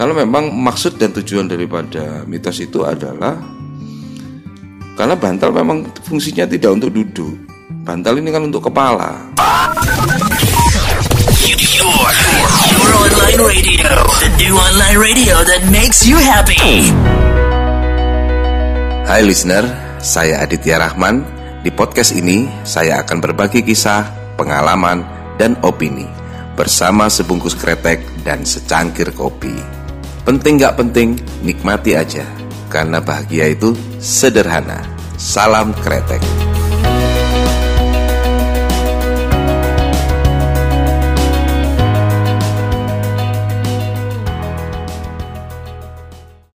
Kalau memang maksud dan tujuan daripada mitos itu adalah karena bantal memang fungsinya tidak untuk duduk. Bantal ini kan untuk kepala. Your, your online radio, the new online radio that makes you happy. Hai listener, saya Aditya Rahman. Di podcast ini saya akan berbagi kisah, pengalaman, dan opini bersama sebungkus kretek dan secangkir kopi. Penting gak penting, nikmati aja. Karena bahagia itu sederhana. Salam kretek.